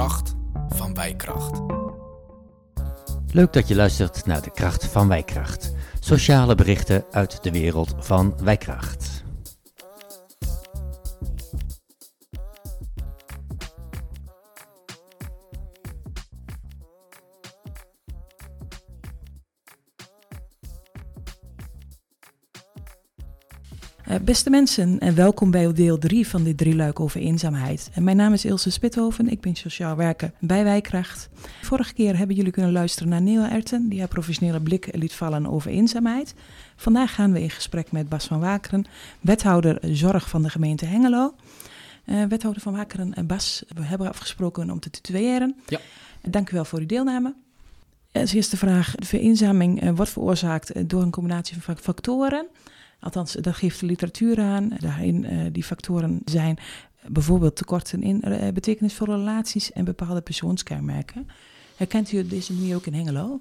kracht van wijkracht. Leuk dat je luistert naar de kracht van wijkracht. Sociale berichten uit de wereld van wijkracht. Uh, beste mensen, en welkom bij deel 3 van dit drieluik over eenzaamheid. En mijn naam is Ilse Spithoven, ik ben sociaal werker bij Wijkracht. Vorige keer hebben jullie kunnen luisteren naar Neil Erten, die haar professionele blik liet vallen over eenzaamheid. Vandaag gaan we in gesprek met Bas van Wakeren, wethouder zorg van de gemeente Hengelo. Uh, wethouder van Wakeren en Bas, we hebben afgesproken om te tutoyeren. Ja. Dank u wel voor uw deelname. Als eerste vraag, de vereenzaming wordt veroorzaakt door een combinatie van factoren. Althans, daar geeft de literatuur aan. Daarin uh, die factoren zijn bijvoorbeeld tekorten in uh, betekenisvolle relaties en bepaalde persoonskenmerken. Herkent u deze manier ook in Hengelo?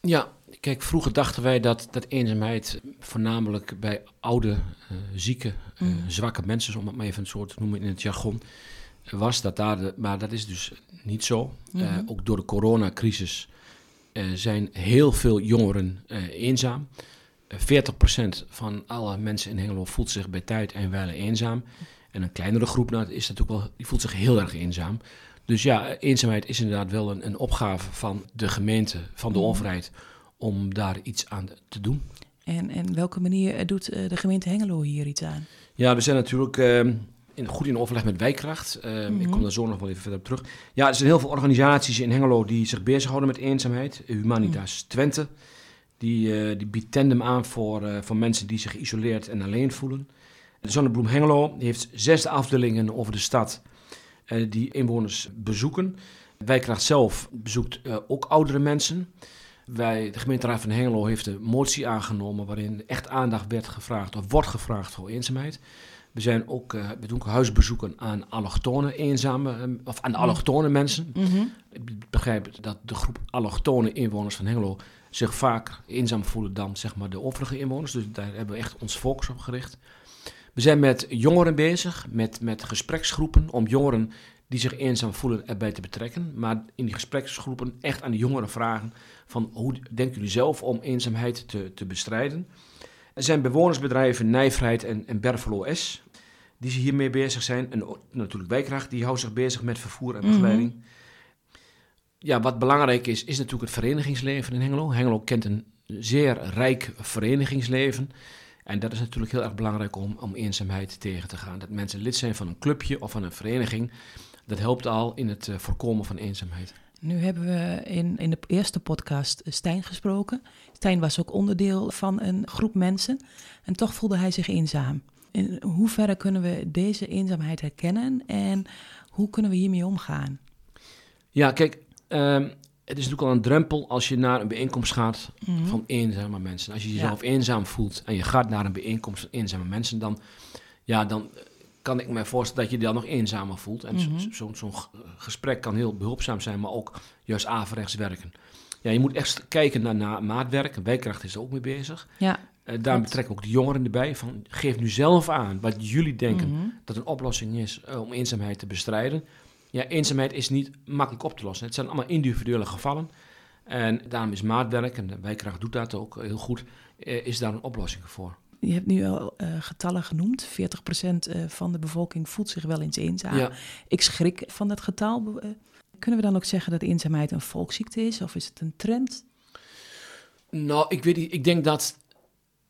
Ja, kijk, vroeger dachten wij dat, dat eenzaamheid voornamelijk bij oude, uh, zieke, mm. zwakke mensen, om het maar even een soort te noemen in het jargon, was. Dat daar de, maar dat is dus niet zo. Mm -hmm. ook door de coronacrisis zijn heel veel jongeren eenzaam. 40% van alle mensen in Hengelo voelt zich bij tijd en wijle eenzaam. En een kleinere groep nou, is natuurlijk wel, die voelt zich heel erg eenzaam. Dus ja, eenzaamheid is inderdaad wel een, een opgave van de gemeente, van de overheid, om daar iets aan te doen. En, en welke manier doet de gemeente Hengelo hier iets aan? Ja, we zijn natuurlijk uh, in, goed in overleg met Wijkracht. Uh, mm -hmm. Ik kom daar zo nog wel even verder op terug. Ja, er zijn heel veel organisaties in Hengelo die zich bezighouden met eenzaamheid. Humanitas mm. Twente. Die, uh, die biedt tandem aan voor, uh, voor mensen die zich geïsoleerd en alleen voelen. De Zonnebloem Hengelo heeft zes afdelingen over de stad uh, die inwoners bezoeken. Wijkracht zelf bezoekt ook oudere mensen. Wij, de gemeenteraad van Hengelo heeft een motie aangenomen waarin echt aandacht werd gevraagd of wordt gevraagd voor eenzaamheid. We, zijn ook, we doen ook huisbezoeken aan allochtone eenzame, of aan de allochtone mensen. Mm -hmm. Ik begrijp dat de groep allochtone inwoners van Hengelo zich vaak eenzaam voelen dan zeg maar, de overige inwoners. Dus daar hebben we echt ons focus op gericht. We zijn met jongeren bezig, met, met gespreksgroepen om jongeren die zich eenzaam voelen erbij te betrekken. Maar in die gespreksgroepen echt aan de jongeren vragen van hoe denken jullie zelf om eenzaamheid te, te bestrijden. Er zijn bewonersbedrijven Nijvrijheid en, en Bervelo S die zich hiermee bezig zijn. En natuurlijk Wijkracht, die houdt zich bezig met vervoer en begeleiding. Mm -hmm ja, wat belangrijk is, is natuurlijk het verenigingsleven in Hengelo. Hengelo kent een zeer rijk verenigingsleven. En dat is natuurlijk heel erg belangrijk om, om eenzaamheid tegen te gaan. Dat mensen lid zijn van een clubje of van een vereniging, dat helpt al in het uh, voorkomen van eenzaamheid. Nu hebben we in, in de eerste podcast Stijn gesproken. Stijn was ook onderdeel van een groep mensen en toch voelde hij zich eenzaam. In hoeverre kunnen we deze eenzaamheid herkennen en hoe kunnen we hiermee omgaan? Ja, kijk, Um, het is natuurlijk al een drempel als je naar een bijeenkomst gaat mm -hmm. van eenzame mensen. Als je jezelf ja. eenzaam voelt en je gaat naar een bijeenkomst van eenzame mensen, dan, ja, dan kan ik me voorstellen dat je je dan nog eenzamer voelt. En mm -hmm. zo'n zo, zo gesprek kan heel behulpzaam zijn, maar ook juist averechts werken. Ja, je moet echt kijken naar, naar maatwerk. Wijkracht is er ook mee bezig. Ja, uh, daar betrekken ook de jongeren erbij. Van, geef nu zelf aan wat jullie denken mm -hmm. dat een oplossing is uh, om eenzaamheid te bestrijden. Ja, eenzaamheid is niet makkelijk op te lossen. Het zijn allemaal individuele gevallen. En daarom is maatwerk, en de wijkracht doet dat ook heel goed, eh, is daar een oplossing voor. Je hebt nu al uh, getallen genoemd. 40% van de bevolking voelt zich wel eens eenzaam. Ja. Ik schrik van dat getal. Kunnen we dan ook zeggen dat eenzaamheid een volksziekte is? Of is het een trend? Nou, ik weet niet. Ik denk dat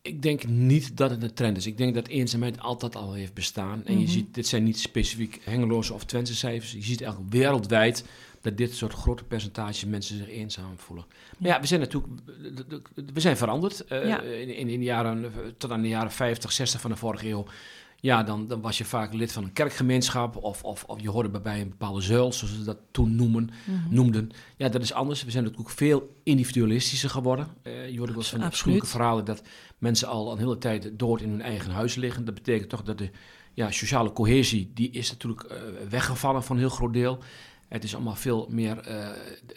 ik denk niet dat het een trend is. Ik denk dat eenzaamheid altijd al heeft bestaan. En mm -hmm. je ziet, dit zijn niet specifiek Hengeloze of Twentse cijfers. Je ziet eigenlijk wereldwijd dat dit soort grote percentages mensen zich eenzaam voelen. Maar ja, we zijn natuurlijk, we zijn veranderd. Uh, ja. in, in, de jaren, tot aan de jaren 50, 60 van de vorige eeuw ja, dan, dan was je vaak lid van een kerkgemeenschap of, of, of je hoorde bij een bepaalde zuil, zoals ze dat toen noemen, mm -hmm. noemden. Ja, dat is anders. We zijn natuurlijk veel individualistischer geworden. Uh, je hoorde wel eens van afschuwelijke verhalen dat mensen al een hele tijd dood in hun eigen huis liggen. Dat betekent toch dat de ja, sociale cohesie, die is natuurlijk uh, weggevallen van een heel groot deel. Het is allemaal veel meer uh,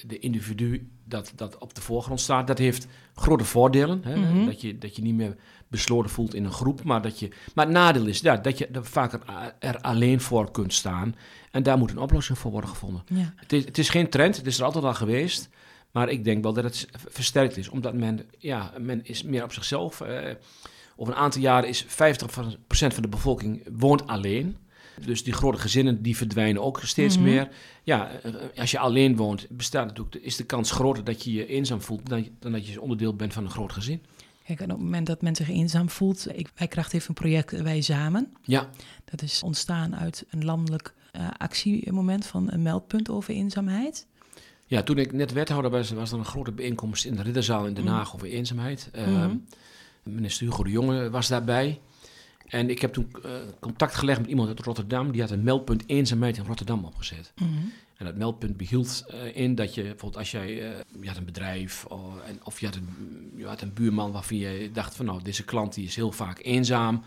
de individu dat, dat op de voorgrond staat. Dat heeft grote voordelen. Hè? Mm -hmm. dat, je, dat je niet meer besloten voelt in een groep. Maar, dat je, maar het nadeel is ja, dat je er vaak er alleen voor kunt staan. En daar moet een oplossing voor worden gevonden. Ja. Het, is, het is geen trend, het is er altijd al geweest. Maar ik denk wel dat het versterkt is, omdat men, ja, men is meer op zichzelf. Uh, over een aantal jaren is 50% van de bevolking woont alleen. Dus die grote gezinnen die verdwijnen ook steeds mhm. meer. Ja, eh, als je alleen woont, bestaat natuurlijk, is de kans groter dat je je eenzaam voelt dan, dan dat je onderdeel bent van een groot gezin. Kijk, en op het moment dat men zich eenzaam voelt, ik, Wijkracht heeft een project Wij Samen. Ja. Dat is ontstaan uit een landelijk uh, actiemoment van een meldpunt over eenzaamheid. Ja, toen ik net wethouder was, was er een grote bijeenkomst in de Ridderzaal in Den mhm. Haag over eenzaamheid. Uh, Minister Hugo de Jonge was daarbij. En ik heb toen uh, contact gelegd met iemand uit Rotterdam. Die had een meldpunt eenzaamheid in Rotterdam opgezet. Mhm. En dat meldpunt behield uh, in dat je bijvoorbeeld als jij, uh, je had een bedrijf of, en, of je, had een, je had een buurman waarvan je dacht van nou, deze klant die is heel vaak eenzaam.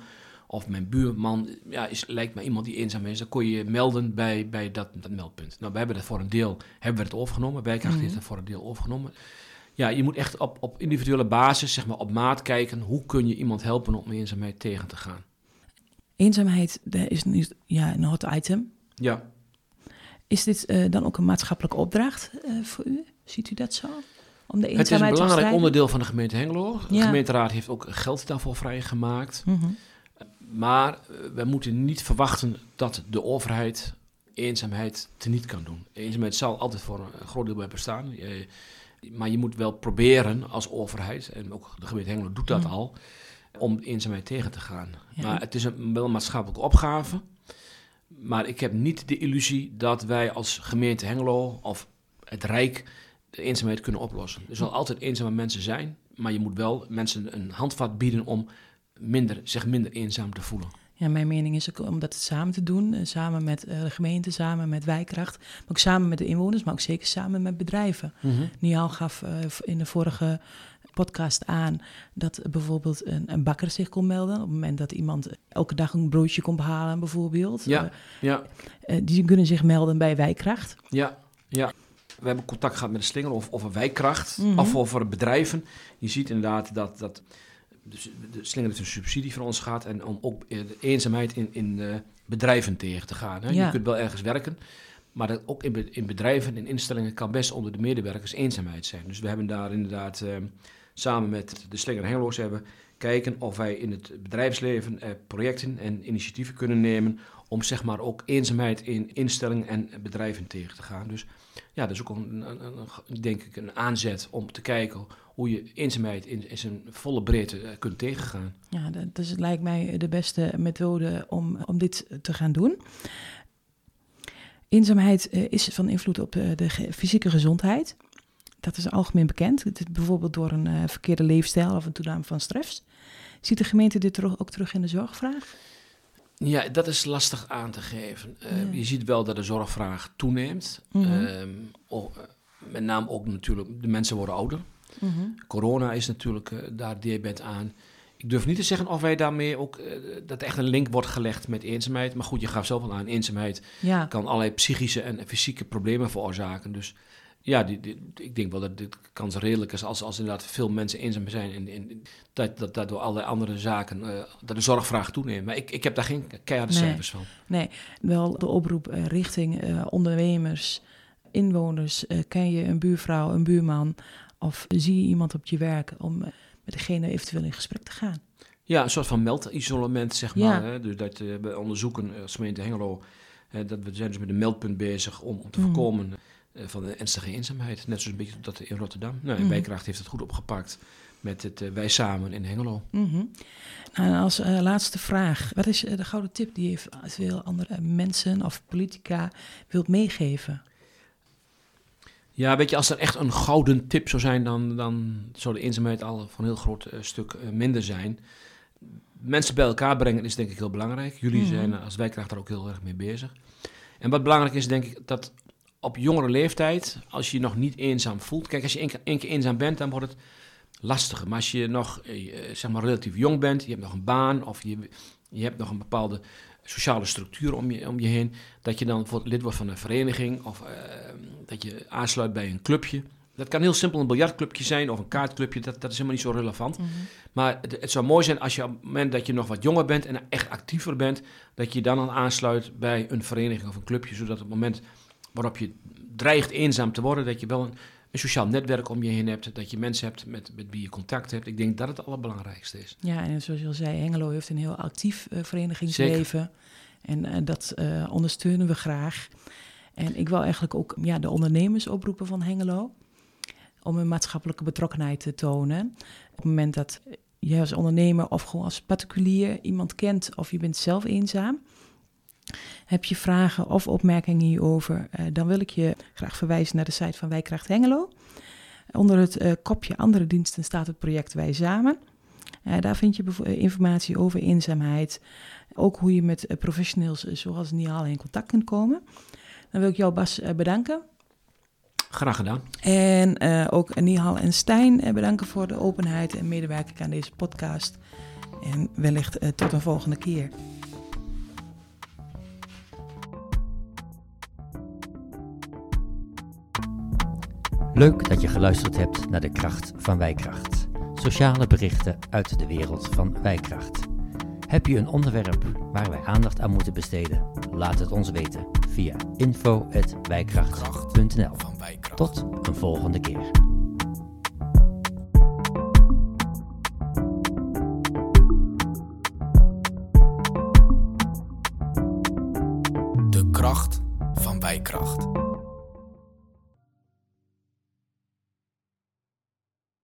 Of mijn buurman ja, is, lijkt me iemand die eenzaam is. Dan kon je je melden bij, bij dat, dat meldpunt. Nou, we hebben dat voor een deel hebben we het overgenomen. Wijkracht mm heeft dat voor een deel overgenomen. Ja, je moet echt op, op individuele basis, zeg maar op maat kijken. Hoe kun je iemand helpen om eenzaamheid tegen te gaan? Eenzaamheid is nu ja, een hot item. Ja. Is dit uh, dan ook een maatschappelijke opdracht uh, voor u? Ziet u dat zo? Om de eenzaamheid het is een belangrijk onderdeel van de gemeente Hengelo. De gemeenteraad heeft ook geld daarvoor vrijgemaakt. Mm -hmm. Maar uh, we moeten niet verwachten dat de overheid eenzaamheid teniet kan doen. Eenzaamheid zal altijd voor een groot deel bij bestaan. maar je moet wel proberen als overheid, en ook de gemeente Hengelo doet dat mm. al, om eenzaamheid tegen te gaan. Maar het is een, wel een maatschappelijke opgave. Maar ik heb niet de illusie dat wij als gemeente Hengelo of het Rijk de eenzaamheid kunnen oplossen. Er zal altijd eenzame mensen zijn, maar je moet wel mensen een handvat bieden om minder, zich minder eenzaam te voelen. Ja, mijn mening is ook om dat samen te doen. Eh, samen met uh, de gemeente, samen met wijkracht. Maar ook samen met de inwoners, maar ook zeker samen met bedrijven. Mm Nial gaf uh, in de vorige podcast aan dat bijvoorbeeld een, een, bakker zich kon melden. Op het moment dat iemand elke dag een broodje komt halen, bijvoorbeeld. Ja, uh, ja. Die kunnen zich melden bij Wijkracht. Ja, ja. We hebben contact gehad met de slinger of over wijkracht mm -hmm. of over bedrijven. Je ziet inderdaad dat, dat de slinger heeft een subsidie van ons gehad. En om ook de eenzaamheid in, in bedrijven tegen te gaan. Hè. Ja. Je kunt wel ergens werken. Maar dat ook in, in bedrijven en in instellingen kan best onder de medewerkers eenzaamheid zijn. Dus we hebben daar inderdaad uh, samen met de Slinger Hengeloos hebben kijken of wij in het bedrijfsleven eh, projecten en initiatieven kunnen nemen om zeg maar ook eenzaamheid in instellingen en bedrijven tegen te gaan. Dus ja, dat is ook een, een, een denk ik een aanzet om te kijken hoe je eenzaamheid in, in zijn volle breedte uh, kunt tegengaan. Ja, dat, dus lijkt mij de beste methode om, om dit te gaan doen. Eenzaamheid uh, is van invloed op uh, de fysieke gezondheid dat is algemeen bekend. Het is bijvoorbeeld door een verkeerde leefstijl of een toename van stress. Ziet de gemeente dit terug, ook terug in de zorgvraag? Ja, dat is lastig aan te geven. Uh, Je ziet wel dat de zorgvraag toeneemt. Mm -hmm. um, oh, met name ook natuurlijk, de mensen worden ouder. Mm -hmm. Corona is natuurlijk uh, daar diabet aan. Ik durf niet te zeggen of wij daarmee ook, uh, dat echt een link wordt gelegd met eenzaamheid. Maar goed, je gaf zelf al aan, eenzaamheid ja. kan allerlei psychische en fysieke problemen veroorzaken. Dus ja, die, ik denk wel dat dit kans redelijk is als, als inderdaad veel mensen eenzaam zijn. En, en dat, dat, dat door allerlei andere zaken, uh, dat de zorgvraag toeneemt. Maar ik, ik heb daar geen keiharde nee, cijfers van. Nee, wel de oproep uh, richting ondernemers, inwoners. ken je een buurvrouw, een buurman of zie je iemand op je werk om met degene eventueel in gesprek te gaan? Ja, een soort van meldisolement, zeg maar. Ja. Hè? Dus dat we onderzoeken als gemeente Hengelo, dat we zijn dus met een meldpunt bezig om, om te mm. voorkomen eh, van de ernstige eenzaamheid. Net zoals een beetje dat in Rotterdam. Nou, mm Wijkracht heeft het goed opgepakt met het Wij Samen in Hengelo. Mm -hmm. nou, als laatste vraag. Wat is de gouden tip die je veel andere mensen of politica wilt meegeven? Ja, weet je, als er echt een gouden tip zou zijn, dan, dan zou de eenzaamheid al van een heel groot stuk minder zijn. Mensen bij elkaar brengen is denk ik heel belangrijk. Jullie mm -hmm. zijn als wijkracht daar ook heel erg mee bezig. En wat belangrijk is, denk ik, dat op jongere leeftijd, als je je nog niet eenzaam voelt. Kijk, als je één keer, keer eenzaam bent, dan wordt het lastiger. Maar als je nog eh, zeg maar relatief jong bent, je hebt nog een baan of je, je hebt nog een bepaalde sociale structuur om je, om je heen, dat je dan lid wordt van een vereniging of uh, dat je aansluit bij een clubje. Dat kan heel simpel een biljartclubje zijn of een kaartclubje, dat, dat is helemaal niet zo relevant. Mm -hmm. Maar het, het, zou mooi zijn als je op het moment dat je nog wat jonger bent en echt actiever bent, dat je dan al aansluit bij een vereniging of een clubje, zodat op het moment waarop je dreigt eenzaam te worden, dat je wel een, een sociaal netwerk om je heen hebt, dat je mensen hebt met, met wie je contact hebt. Ik denk dat het allerbelangrijkste is. Ja, en zoals je al zei, Hengelo heeft een heel actief uh, verenigingsleven. En uh, dat uh, ondersteunen we graag. En ik wil eigenlijk ook ja, de ondernemers oproepen van Hengelo. Om een maatschappelijke betrokkenheid te tonen. Op het moment dat je als ondernemer of gewoon als particulier iemand kent of je bent zelf eenzaam. Heb je vragen of opmerkingen hierover, uh, dan wil ik je graag verwijzen naar de site van Wijkracht Hengelo. Onder het uh, kopje andere diensten staat het project Wij Samen. Uh, daar vind je informatie over eenzaamheid. Ook hoe je met professionals zoals Nial in contact kunt komen. Dan wil ik jou Bas bedanken. Graag gedaan. En uh, ook Nihal en Stijn bedanken voor de openheid en medewerking aan deze podcast. En wellicht uh, tot een volgende keer. Leuk dat je geluisterd hebt naar de kracht van Wijkracht. Sociale berichten uit de wereld van Wijkracht. Heb je een onderwerp waar wij aandacht aan moeten besteden? Laat het ons weten via info.wijkracht.nl. Tot een volgende keer. De kracht van Wijkracht.